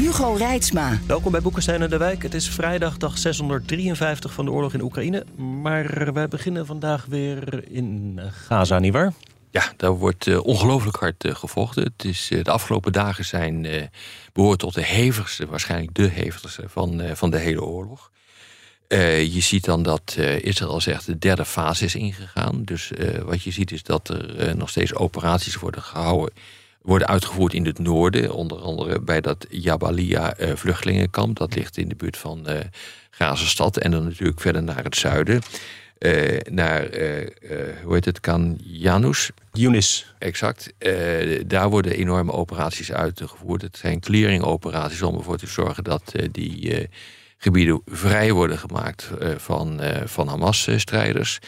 Hugo Reitsma. Welkom bij Boekenstein en de Wijk. Het is vrijdag, dag 653 van de oorlog in Oekraïne. Maar wij beginnen vandaag weer in Gaza, nietwaar? Ja, daar wordt uh, ongelooflijk hard uh, gevochten. Het is, uh, de afgelopen dagen zijn behoort tot de hevigste, waarschijnlijk de hevigste van, van de hele oorlog. je ziet dan dat Israël zegt de derde fase is ingegaan. Dus wat je ziet is dat er nog steeds operaties worden gehouden worden uitgevoerd in het noorden. Onder andere bij dat Jabalia uh, vluchtelingenkamp. Dat ligt in de buurt van uh, Gazastad. En dan natuurlijk verder naar het zuiden. Uh, naar, hoe heet het, Kan Janus. Yunis. Exact. daar worden enorme operaties uitgevoerd. Het zijn clearing-operaties om ervoor te zorgen dat die gebieden vrij worden gemaakt van, van Hamas-strijders.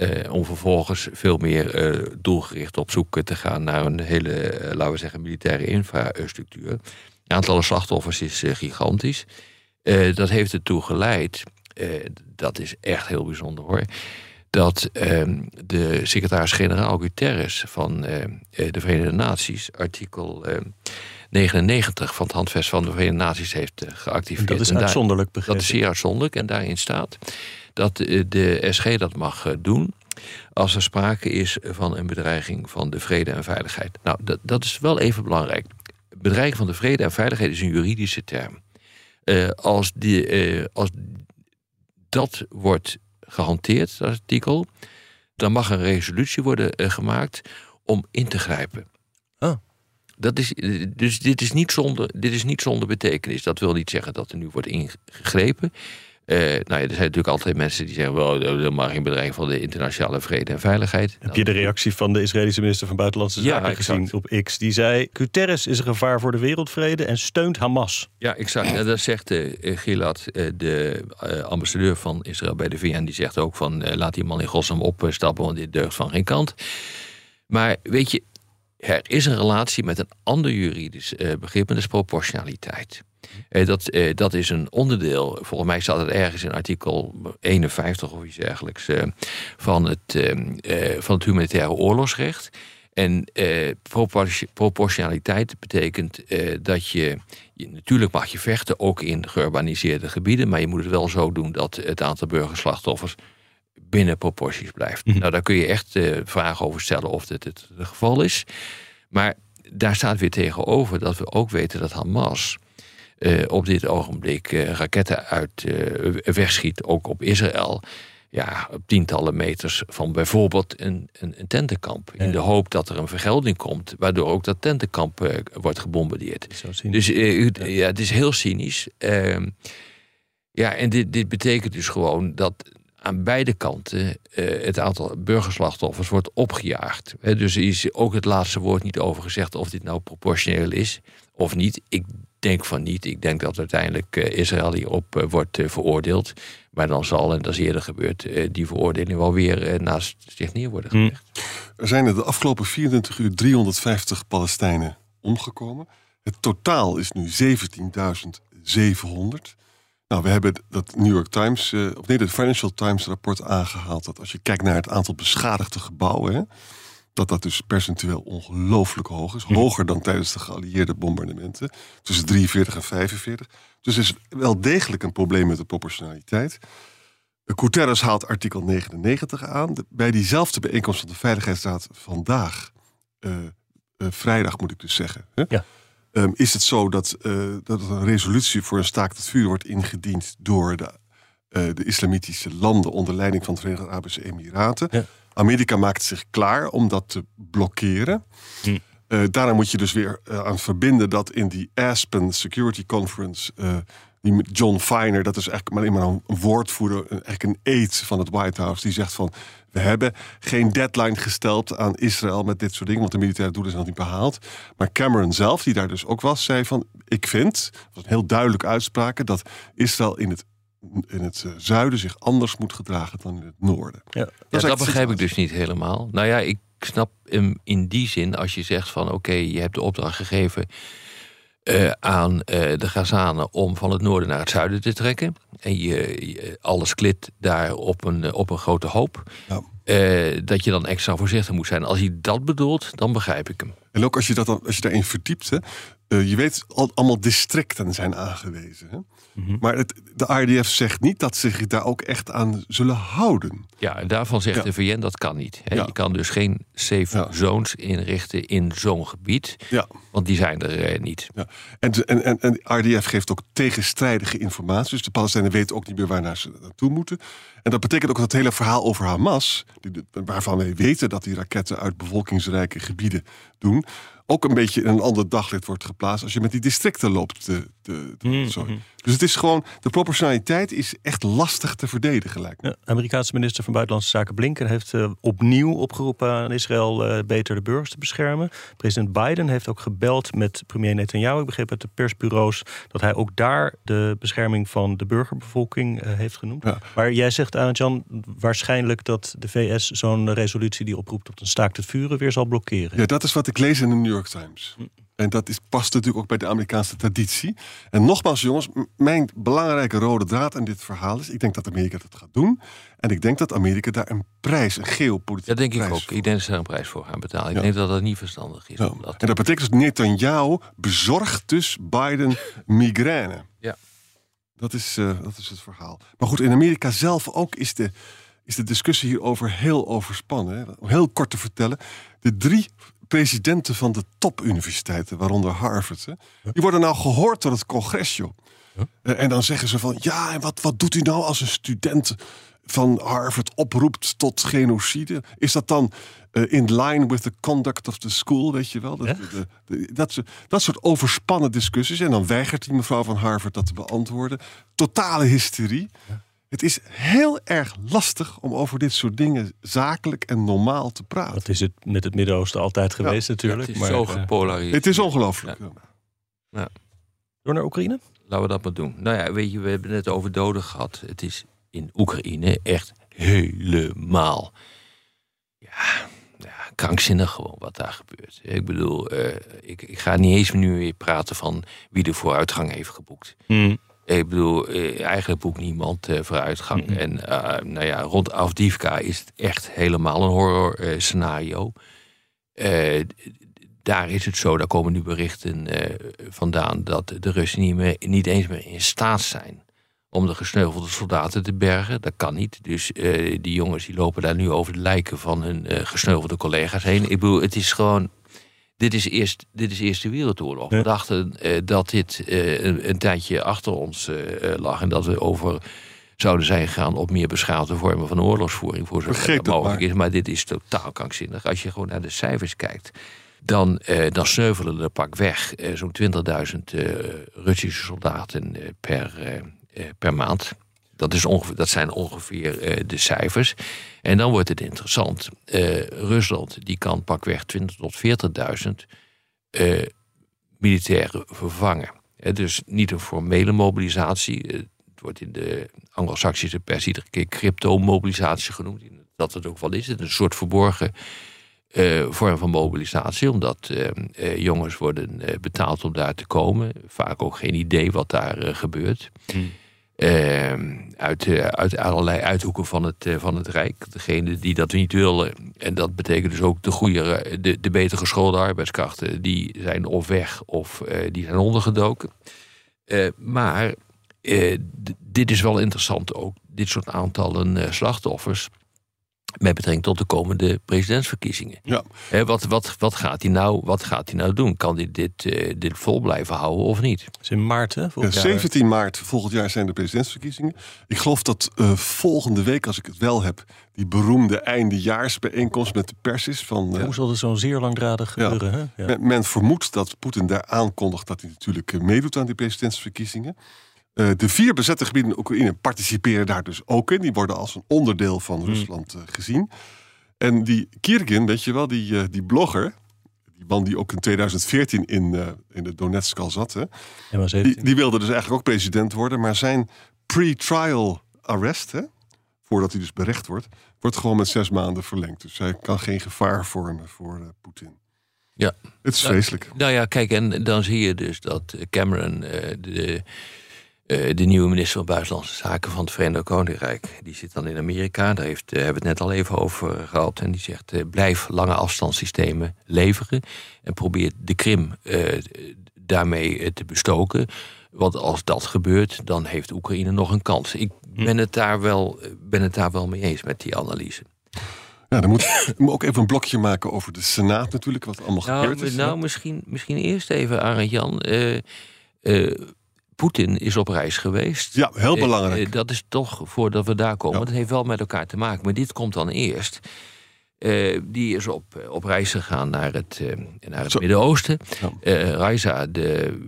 Uh, om vervolgens veel meer uh, doelgericht op zoek te gaan naar een hele, uh, laten we zeggen, militaire infrastructuur. Het aantal slachtoffers is gigantisch. dat heeft ertoe geleid, dat is echt heel bijzonder hoor, dat ehm, de secretaris-generaal Guterres van de Verenigde Naties, artikel 99 van het handvest van de Verenigde Naties, heeft geactiveerd. Dat is uitzonderlijk Dat is zeer uitzonderlijk en daarin staat dat de SG dat mag eh, doen als er sprake is van een bedreiging van de vrede en veiligheid. Nou, dat, dat is wel even belangrijk. Bedreiging van de vrede en veiligheid is een juridische term. Uh, als, die, uh, als dat wordt gehanteerd, dat artikel, dan mag een resolutie worden uh, gemaakt om in te grijpen. Oh. Dat is, dus dit is, niet zonder, dit is niet zonder betekenis. Dat wil niet zeggen dat er nu wordt ingegrepen. Uh, nou ja, er zijn natuurlijk altijd mensen die zeggen: wel, dat mag geen bedreiging van de internationale vrede en veiligheid. Heb je de reactie van de Israëlische minister van Buitenlandse Zaken ja, gezien op X? Die zei: Guterres is een gevaar voor de wereldvrede en steunt Hamas. Ja, exact. En dat zegt uh, Gilad, uh, de ambassadeur van Israël bij de VN, die zegt ook: van laat die man in godsnaam opstappen, want dit deugt van geen kant. Maar weet je, er is een relatie met een ander juridisch begrip, en dat is proportionaliteit. Eh, dat, eh, dat is een onderdeel, volgens mij staat het ergens in artikel 51 of iets dergelijks, eh, van, het, van het humanitaire oorlogsrecht. En proportionaliteit betekent dat je, je, natuurlijk mag je vechten, ook in geurbaniseerde gebieden, maar je moet het wel zo doen dat het aantal burgerslachtoffers binnen proporties blijft. Mhm. Nou, daar kun je echt vragen over stellen of dit het, het geval is. Maar daar staat weer tegenover dat we ook weten dat Hamas uh, op dit ogenblik uh, raketten uit uh, wegschiet, ook op Israël. Ja, op tientallen meters van bijvoorbeeld een, een, een tentenkamp. In de hoop dat er een vergelding komt, waardoor ook dat tentenkamp wordt gebombardeerd. Dus ja. ja. het is heel cynisch. Ehm, ja, en dit, dit betekent dus gewoon dat aan beide kanten het aantal burgerslachtoffers wordt opgejaagd. dus er is ook het laatste woord niet over gezegd of dit nou proportioneel is of niet. Ik denk van niet. Ik denk dat uiteindelijk uh, Israël hierop uh, wordt uh, veroordeeld. Maar dan zal, en dat is eerder gebeurd, die veroordeling wel weer naast zich neer worden hm. gelegd. Er zijn er de afgelopen 24 uur 350 Palestijnen omgekomen. Het totaal is nu 17.700. Nou, we hebben dat New York Times, of nee, de Financial Times rapport aangehaald. Dat als je kijkt naar het aantal beschadigde gebouwen. Hè, dat dat dus percentueel ongelooflijk hoog is. Hoger dan tijdens de geallieerde bombardementen. Tussen 43 en 45. Dus er is wel degelijk een probleem met de proportionaliteit. Guterres haalt artikel 99 aan. Bij diezelfde bijeenkomst van de Veiligheidsraad vandaag, uh, uh, vrijdag moet ik dus zeggen, hè? Ja. Um, is het zo dat, uh, dat een resolutie voor een staakt het vuur wordt ingediend door de, de islamitische landen onder leiding van de Verenigde Arabische Emiraten. Ja. Amerika maakt zich klaar om dat te blokkeren. Hm. Uh, daarna moet je dus weer aan verbinden dat in die Aspen Security Conference die met John Feiner, dat is eigenlijk maar alleen maar een woordvoerder, een- eigenlijk een aide van het White House, die zegt van we hebben geen deadline gesteld aan Israël met dit soort dingen, want de militaire doelen zijn nog niet behaald. Maar Cameron zelf, die daar dus ook was, zei van ik vind, dat was een heel duidelijke uitspraak, dat Israël in het, in het eh, zuiden zich anders moet gedragen dan in het noorden. Ja. Dat begrijp ik dus niet helemaal. Nou ja, ik snap hem in die zin als je zegt van oké, je hebt de opdracht gegeven eh, aan eh, de Gazanen om van het noorden naar het zuiden te trekken. En je, je- alles klit daar op een, eh, op een grote hoop. Ja. Dat je dan extra voorzichtig moet zijn. Als hij dat bedoelt, dan begrijp ik hem. En ook als je, dat dan, als je daarin verdiept, hè, eh, je weet, al, allemaal districten zijn aangewezen. Hè? Mhm. Maar het, de RDF zegt niet dat ze zich daar ook echt aan zullen houden. Ja, en daarvan zegt Ja. de VN dat kan niet. Hè. Ja. Je kan dus geen safe Ja. zones inrichten in zo'n gebied. Ja. Want die zijn er eh, niet. Ja. En, de- en, en, RDF geeft ook tegenstrijdige informatie. Dus de Palestijnen weten ook niet meer waar naar ze naartoe moeten. En dat betekent ook dat het hele verhaal over Hamas, die, waarvan wij weten dat die raketten uit bevolkingsrijke gebieden doen, ook een beetje in een ander daglicht wordt geplaatst als je met die districten loopt. Te- Mhm. sorry. Dus het is gewoon, de proportionaliteit is echt lastig te verdedigen, lijkt me. Ja, Amerikaanse minister van Buitenlandse Zaken Blinken heeft eh, opnieuw opgeroepen aan Israël eh, beter de burgers te beschermen. President Biden heeft ook gebeld met premier Netanyahu. Ik begreep uit de persbureaus dat hij ook daar de bescherming van de burgerbevolking eh, heeft genoemd. Ja. Maar jij zegt aan Jan waarschijnlijk dat de VS zo'n resolutie die oproept tot een staakt het vuren weer zal blokkeren. Ja, dat is wat ik lees in de New York Times. En dat is, past natuurlijk ook bij de Amerikaanse traditie. En nogmaals, jongens, mijn belangrijke rode draad in dit verhaal is: ik denk dat Amerika dat gaat doen. En ik denk dat Amerika daar een prijs, een geopolitieke Dat denk ik prijs ook. voor- Ik denk dat ze daar een prijs voor gaan betalen. Ik Ja. denk dat dat niet verstandig is. Ja. om dat- En dat betekent dus Netanyahu bezorgt dus Biden migraine. Ja. Dat is, eh, dat is het verhaal. Maar goed, in Amerika zelf ook is de, is de discussie hierover heel overspannen. Hè. Om heel kort te vertellen. De drie presidenten van de topuniversiteiten, waaronder Harvard... Hè, die worden nou gehoord door het congres, joh. Eh, En dan zeggen ze van, ja, en wat, wat doet u nou als een student van Harvard oproept tot genocide? Is dat dan eh, in line with the conduct of the school, weet je wel? Dat, Ja? de- de- dat, dat soort overspannen discussies. En dan weigert die mevrouw van Harvard dat te beantwoorden. Totale hysterie. Het is heel erg lastig om over dit soort dingen zakelijk en normaal te praten. Dat is het met het Midden-Oosten altijd geweest natuurlijk. het is maar, zo eh, gepolariseerd. Het is ongelooflijk. ja. door naar Oekraïne? Laten we dat maar doen. Nou ja, weet je, we hebben het over doden gehad. Het is in Oekraïne echt helemaal ja, ja, krankzinnig gewoon wat daar gebeurt. Ik bedoel, eh, ik, ik ga niet eens nu weer praten van wie de vooruitgang heeft geboekt. Ik bedoel, eh, eigenlijk boekt niemand eh, vooruitgang. En eh, nou ja, rond Avdivka is het echt helemaal een horror scenario. Daar is het zo, daar komen nu berichten vandaan dat de Russen niet, meer, niet eens meer in staat zijn om de gesneuvelde soldaten te bergen. Dat kan niet. Dus die jongens die lopen daar nu over de lijken van hun gesneuvelde collega's heen. Ik bedoel, het is gewoon. Dit is, eerst, dit is Eerste Wereldoorlog. Ja. We dachten eh, dat dit eh, een, een tijdje achter ons eh, lag. En dat we over zouden zijn gegaan op meer beschaafde vormen van oorlogsvoering. Voor zover dat het mogelijk maar. is. Maar dit is totaal krankzinnig. Als je gewoon naar de cijfers kijkt. Dan, eh, dan sneuvelen er pak weg eh, zo'n 20.000 eh, Russische soldaten per, per maand. Dat, is ongeveer, dat zijn ongeveer eh, de cijfers. En dan wordt het interessant. Eh, Rusland die kan pakweg 20.000 tot 40.000 eh, militairen vervangen. Dus niet een formele mobilisatie. Het wordt in de Anglo-Saxische pers iedere keer crypto-mobilisatie genoemd. Dat het ook wel is. Het is een soort verborgen vorm van mobilisatie. Omdat jongens worden betaald om daar te komen. Vaak ook geen idee wat daar gebeurt. Eh, uit, eh, uit allerlei uithoeken van het, eh, van het Rijk. Degene die dat niet willen. En dat betekent dus ook de goede, eh, de, de beter geschoolde arbeidskrachten. Die zijn of weg of die zijn ondergedoken. Maar dit is wel interessant ook. Dit soort aantallen slachtoffers. Met betrekking tot de komende presidentsverkiezingen. Ja. Wat, wat, wat, gaat hij nou, wat gaat hij nou doen? Kan hij dit, eh, dit vol blijven houden of niet? Dat is in maart, hè? Ja, volgend jaar. 17 maart volgend jaar zijn de presidentsverkiezingen. Ik geloof dat eh, volgende week, als ik het wel heb, die beroemde eindejaarsbijeenkomst met de pers is. Van, eh, Hoe zal dat zo'n zeer langdradig Ja. gebeuren? Hè? Ja. men, men vermoedt dat Poetin daar aankondigt dat hij natuurlijk meedoet aan die presidentsverkiezingen. Eh, de vier bezette gebieden in Oekraïne participeren daar dus ook in. Die worden als een onderdeel van Rusland eh, gezien. En die Kirgin, weet je wel, die, eh, die blogger, die man die ook in 2014 in, eh, in de Donetsk al zat, hè, die, die wilde dus eigenlijk ook president worden, maar zijn pre-trial arrest, hè, voordat hij dus berecht wordt, wordt gewoon met zes maanden verlengd. Dus hij kan geen gevaar vormen voor eh, Poetin. Ja. Het is vreselijk. Nou ja, kijk, en dan zie je dus dat Cameron, eh, de, eh, de nieuwe minister van Buitenlandse Zaken van het Verenigd Koninkrijk, die zit dan in Amerika. Daar heeft, eh, hebben we het net al even over gehad. En die zegt: eh, blijf lange afstandssystemen leveren. En probeer de Krim eh, daarmee te bestoken. Want als dat gebeurt, dan heeft Oekraïne nog een kans. Ik ben het daar wel, ben het daar wel mee eens met die analyse. Ja, dan moet ik moet ook even een blokje maken over de Senaat natuurlijk, wat allemaal gebeurd Nou, is. nou misschien, misschien eerst even, Arend Jan. Eh, eh, Poetin is op reis geweest. Ja, heel Eh, belangrijk. eh, dat is toch voordat we daar komen. Ja. Dat heeft wel met elkaar te maken. Maar dit komt dan eerst. Eh, die is op, op reis gegaan naar het, naar het. Midden-Oosten. Ja. Raisa, de,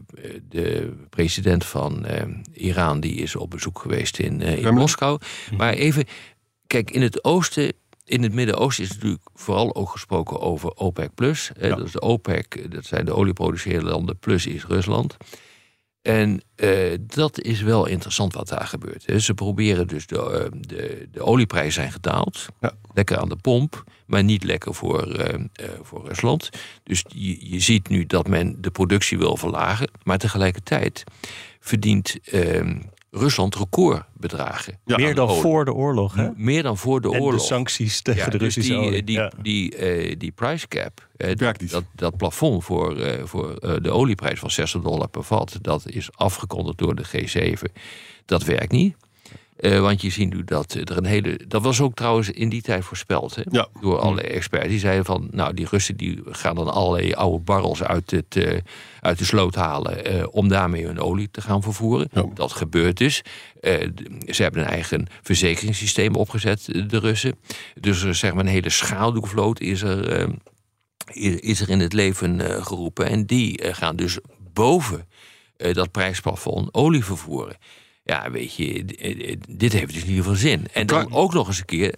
de president van Iran, die is op bezoek geweest in, in. Moskou. Maar even, kijk, in het oosten, in het Midden-Oosten is natuurlijk vooral ook gesproken over OPEC plus. Ja. Dat is de OPEC, dat zijn de olieproducerende landen, plus is Rusland. En eh, dat is wel interessant wat daar gebeurt. hè. Ze proberen dus, de, eh, de, de olieprijzen zijn gedaald. Ja. Lekker aan de pomp, maar niet lekker voor, eh, voor Rusland. Dus je, je ziet nu dat men de productie wil verlagen. Maar tegelijkertijd verdient eh, Rusland recordbedragen. Ja, Meer dan olie. voor de oorlog, hè? Meer dan voor de En oorlog. de sancties tegen Ja, de dus Russische die, olie. Die, Ja. die, eh, die price cap, eh, dat, dat plafond voor, eh, voor eh, de olieprijs van 60 dollar per vat, dat is afgekondigd door de G7. Dat werkt niet. Eh, want je ziet nu dat er een hele. Dat was ook trouwens in die tijd voorspeld hè, Ja. door alle experts. Die zeiden van. Nou, die Russen die gaan dan allerlei oude barrels uit, het, eh, uit de sloot halen. eh, om daarmee hun olie te gaan vervoeren. Ja. Dat gebeurt dus. Ze hebben een eigen verzekeringssysteem opgezet, de Russen. Dus er, zeg maar een hele schaduwvloot is er, is er in het leven geroepen. En die gaan dus boven dat prijsplafond olie vervoeren. Ja, weet je, d- eh, dit heeft dus in ieder geval zin. En dan ook nog eens een keer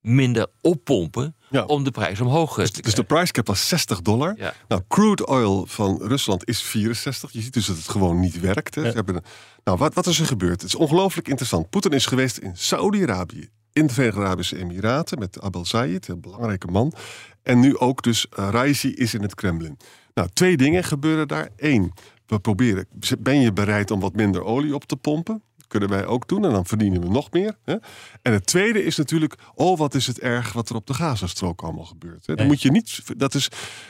minder oppompen Ja. om de prijs omhoog eh, Dus, te dus de krijgen. price cap was 60 dollar. Ja. Nou, crude oil van Rusland is 64. Je ziet dus dat het gewoon niet werkt. Hè. Ze hebben een- nou, wat, wat is er gebeurd? Het is ongelooflijk interessant. Poetin is geweest in Saudi-Arabië, in de Verenigde Arabische Emiraten met Abel Zayed, een belangrijke man. En nu ook dus uh, Raisi is in het Kremlin. Nou, twee dingen gebeuren daar. Eén, we proberen, ben je bereid om wat minder olie op te pompen? kunnen wij ook doen en dan verdienen we nog meer. Hè? En het tweede is natuurlijk, oh wat is het erg wat er op de Gazastrook allemaal gebeurt. Hè? Dan moet je niet, dat is,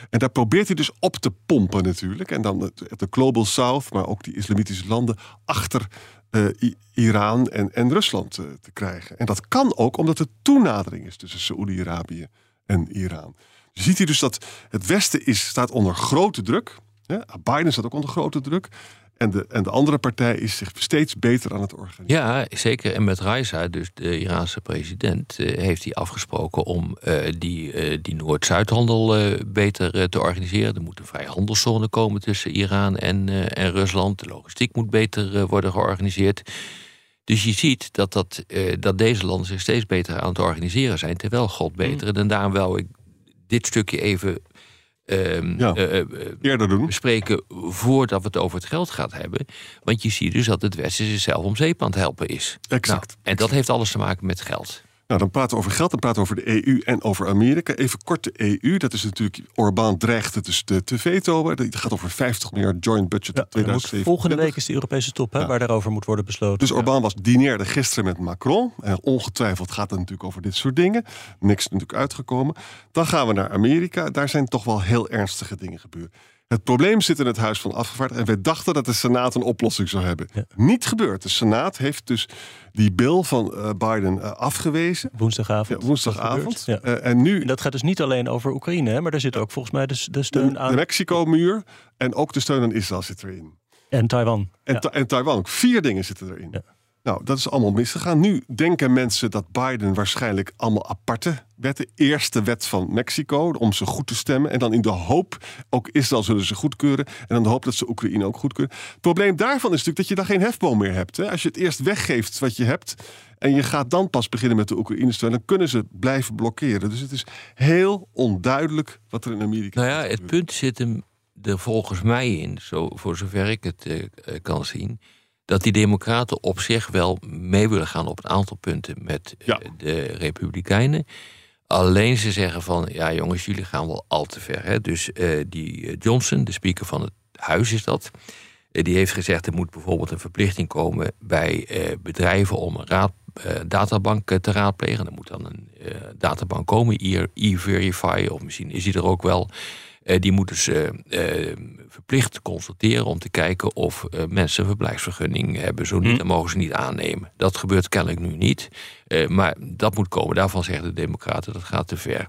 en daar probeert hij dus op te pompen natuurlijk. En dan de, de Global South, maar ook die islamitische landen achter eh, I- Iran en, en Rusland eh, te krijgen. En dat kan ook omdat er toenadering is tussen Saoedi-Arabië en Iran. Je ziet hier dus dat het Westen is, staat onder grote druk. Biden staat ook onder grote druk. En de, en de andere partij is zich steeds beter aan het organiseren. Ja, zeker. En met Raisa, dus de Iraanse president, eh, heeft hij afgesproken om eh, die, eh, die Noord-Zuidhandel eh, beter te organiseren. Er moet een vrije handelszone komen tussen Iran en, en Rusland. De logistiek moet beter worden georganiseerd. Dus je ziet dat, dat, dat deze landen zich steeds beter aan het organiseren zijn, terwijl God beter. En daarom wou ik dit stukje even ehm, Ja. eh, Eerder doen. bespreken voordat we het over het geld gaan hebben. Want je ziet dus dat het Westen zichzelf om zeep aan het helpen is. Exact. Nou, en dat heeft alles te maken met geld. Nou, dan praten we over geld, dan praten we over de EU en over Amerika. Even kort de EU, dat is natuurlijk, Orbán dreigt het dus te, te vetoen. Het gaat over 50 miljard joint budget Ja, tot moet- 2027. volgende week is de Europese top, hè, Ja. waar daarover moet worden besloten. Dus Orbán was dineerde gisteren met Macron. En ongetwijfeld gaat het natuurlijk over dit soort dingen. Niks natuurlijk uitgekomen. Dan gaan we naar Amerika. Daar zijn toch wel heel ernstige dingen gebeurd. Het probleem zit in het Huis van Afgevaardigden. En wij dachten dat de Senaat een oplossing zou hebben. Ja. Niet gebeurd. De Senaat heeft dus die bill van eh, Biden eh, afgewezen. Woensdagavond. Ja, woensdagavond. Ja. Eh, en nu En dat gaat dus niet alleen over Oekraïne, hè, maar daar zit ook volgens mij de, de steun de, aan. de Mexico-muur en ook de steun aan Israël zit erin. en Taiwan. En, Ja. Ta- en Taiwan. Vier dingen zitten erin. Nou, dat is allemaal misgegaan. Nu denken mensen dat Biden waarschijnlijk allemaal aparte wetten. Eerst wet van Mexico om ze goed te stemmen. En dan in de hoop, ook Israël zullen ze goedkeuren. En dan de hoop dat ze Oekraïne ook goedkeuren. Het probleem daarvan is natuurlijk dat je daar geen hefboom meer hebt. Hè? Als je het eerst weggeeft wat je hebt. En je gaat dan pas beginnen met de Oekraïne steun. Dan kunnen ze blijven blokkeren. Dus het is heel onduidelijk wat er in Amerika Nou ja, het punt zit hem er volgens mij in, zo, voor zover ik het uh, kan zien dat die democraten op zich wel mee willen gaan op een aantal punten met eh, ja. de republikeinen. Alleen ze zeggen van, ja jongens, jullie gaan wel al te ver. Hè? Dus uh, die Johnson, de speaker van het huis is dat... die heeft gezegd, er moet bijvoorbeeld een verplichting komen... bij bedrijven om een raad, databank te raadplegen. Er moet dan een databank komen, e-verify... of misschien is die er ook wel... Eh, die moeten ze uh, verplicht consulteren om te kijken of mensen een verblijfsvergunning hebben. Zo niet, hm. dan mogen ze niet aannemen. Dat gebeurt kennelijk nu niet. maar dat moet komen. Daarvan zeggen de Democraten dat gaat te ver.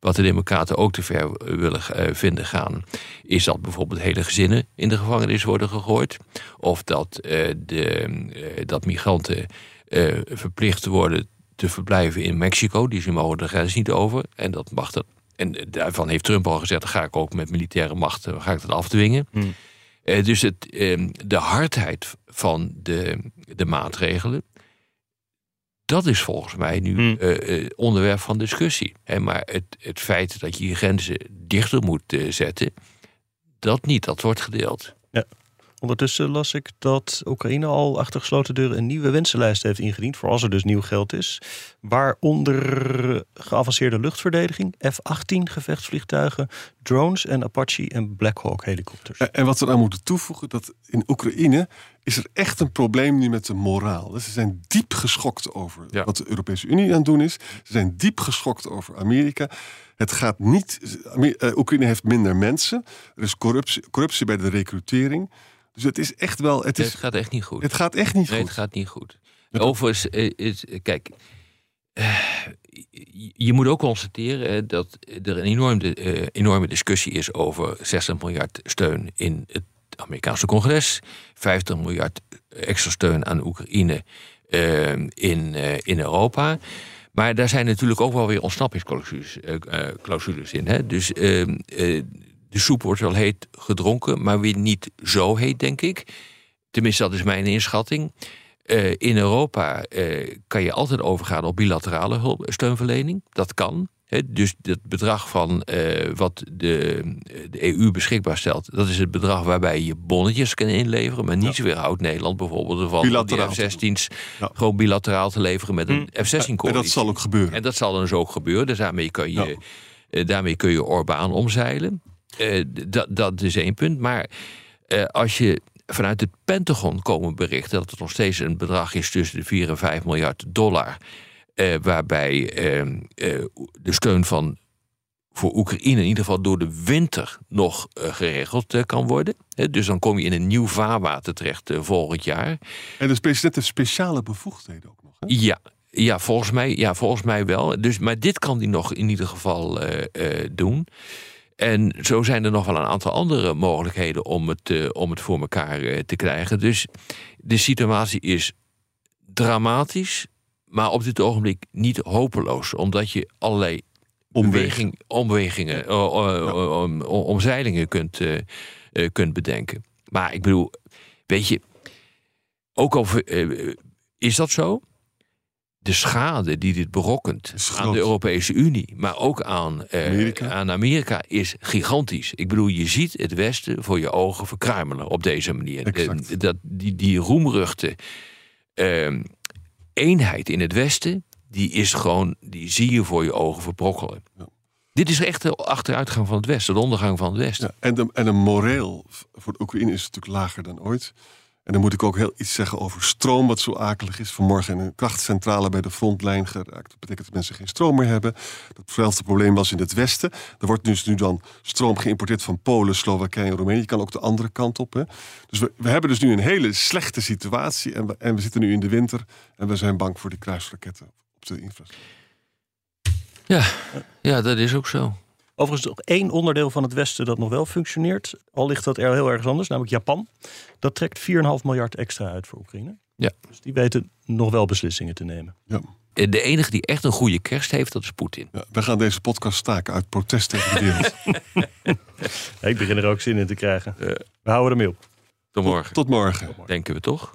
Wat de Democraten ook te ver willen vinden gaan, is dat bijvoorbeeld hele gezinnen in de gevangenis worden gegooid. Of dat, de, dat migranten verplicht worden te verblijven in Mexico. Die ze mogen de grens niet over. En dat mag dan en daarvan heeft Trump al gezegd: ga ik ook met militaire macht eh, ga ik dat afdwingen. Hmm. Uh, dus het, uh, de hardheid van de, de maatregelen, dat is volgens mij nu hmm. onderwerp van discussie. maar het, het feit dat je je grenzen dichter moet zetten, dat niet, dat wordt gedeeld. Ja. Ondertussen las ik dat Oekraïne al achter gesloten deuren een nieuwe wensenlijst heeft ingediend. Voor als er dus nieuw geld is. Waaronder geavanceerde luchtverdediging, F-18 gevechtsvliegtuigen, drones en Apache en Black Hawk helikopters. En wat we aan moeten toevoegen, dat in Oekraïne is er echt een probleem nu met de moraal. Dus ze zijn diep geschokt over wat de Europese Unie aan het doen is. Ze zijn diep geschokt over Amerika. Het gaat niet. Eh, Oekraïne heeft minder mensen. Er is corruptie, corruptie bij de recrutering. Dus het is echt wel. Het, is, het gaat echt niet goed. Het gaat echt niet nee, goed. Het gaat niet goed. Overigens, is, kijk. Je moet ook constateren dat er een enorme, enorme discussie is over 60 miljard steun in het Amerikaanse congres, 50 miljard extra steun aan Oekraïne in, in Europa. Maar daar zijn natuurlijk ook wel weer ontsnappingsclausules in. Hè? Dus de soep wordt wel heet gedronken, maar weer niet zo heet, denk ik. Tenminste, dat is mijn inschatting. Uh, in Europa uh, kan je altijd overgaan op bilaterale hulp, steunverlening. Dat kan. dus het bedrag van uh, wat de, de, EU beschikbaar stelt, dat is het bedrag waarbij je bonnetjes kan inleveren. Maar niet ja. weerhoudt Nederland bijvoorbeeld van die F-16's ja. gewoon bilateraal te leveren met een hm. F-16-coalitie. En dat zal ook gebeuren. En dat zal dan dus ook gebeuren. Dus daarmee kun je, daarmee kun je Orbán omzeilen. Uh, dat, dat is één punt. Maar uh, als je vanuit het Pentagon komen berichten dat het nog steeds een bedrag is tussen de 4 en 5 miljard dollar. Uh, waarbij ehm, de steun van voor Oekraïne in ieder geval door de winter nog geregeld kan worden. dus dan kom je in een nieuw vaarwater terecht volgend jaar. En de president heeft speciale bevoegdheden ook nog. Hè? Ja, ja, volgens mij, ja, volgens mij wel. Dus, maar dit kan hij nog in ieder geval doen. En zo zijn er nog wel een aantal andere mogelijkheden om het, uh, om het voor elkaar uh, te krijgen. Dus de situatie is dramatisch, maar op dit ogenblik niet hopeloos. Omdat je allerlei omweging, omwegingen, ja. om, omzeilingen kunt, kunt bedenken. Maar ik bedoel, weet je, ook al is dat zo, de schade die dit berokkent aan de Europese Unie, maar ook aan, eh, Amerika. aan Amerika, is gigantisch. Ik bedoel, je ziet het Westen voor je ogen verkruimelen op deze manier. De, dat, die, die roemruchte uh, eenheid in het Westen, die is gewoon, die zie je voor je ogen verbrokkelen. Ja. Dit is echt de achteruitgang van het Westen, de ondergang van het Westen. Ja, en, de, en de moreel voor de Oekraïne is natuurlijk lager dan ooit. En dan moet ik ook heel iets zeggen over stroom, wat zo akelig is. Vanmorgen in een krachtcentrale bij de frontlijn geraakt. Dat betekent dat mensen geen stroom meer hebben. Grootste probleem was in het westen. Er wordt dus nu dan stroom geïmporteerd van Polen, Slowakije en Roemenië. Je kan ook de andere kant op. Hè. Dus we, we hebben dus nu een hele slechte situatie. En we, en we zitten nu in de winter. En we zijn bang voor die kruisraketten op de infrastructuur. Ja, ja, dat is ook zo. Overigens nog één onderdeel van het Westen dat nog wel functioneert. Al ligt dat er heel ergens anders, namelijk Japan. Dat trekt 4,5 miljard extra uit voor Oekraïne. Ja. Dus die weten nog wel beslissingen te nemen. Ja. Eh, De enige die echt een goede kerst heeft, dat is Poetin. Ja, wij gaan deze podcast staken uit protest tegen de wereld. Ja, ik begin er ook zin in te krijgen. We houden ermee op. Tot morgen, Tot morgen. denken we toch?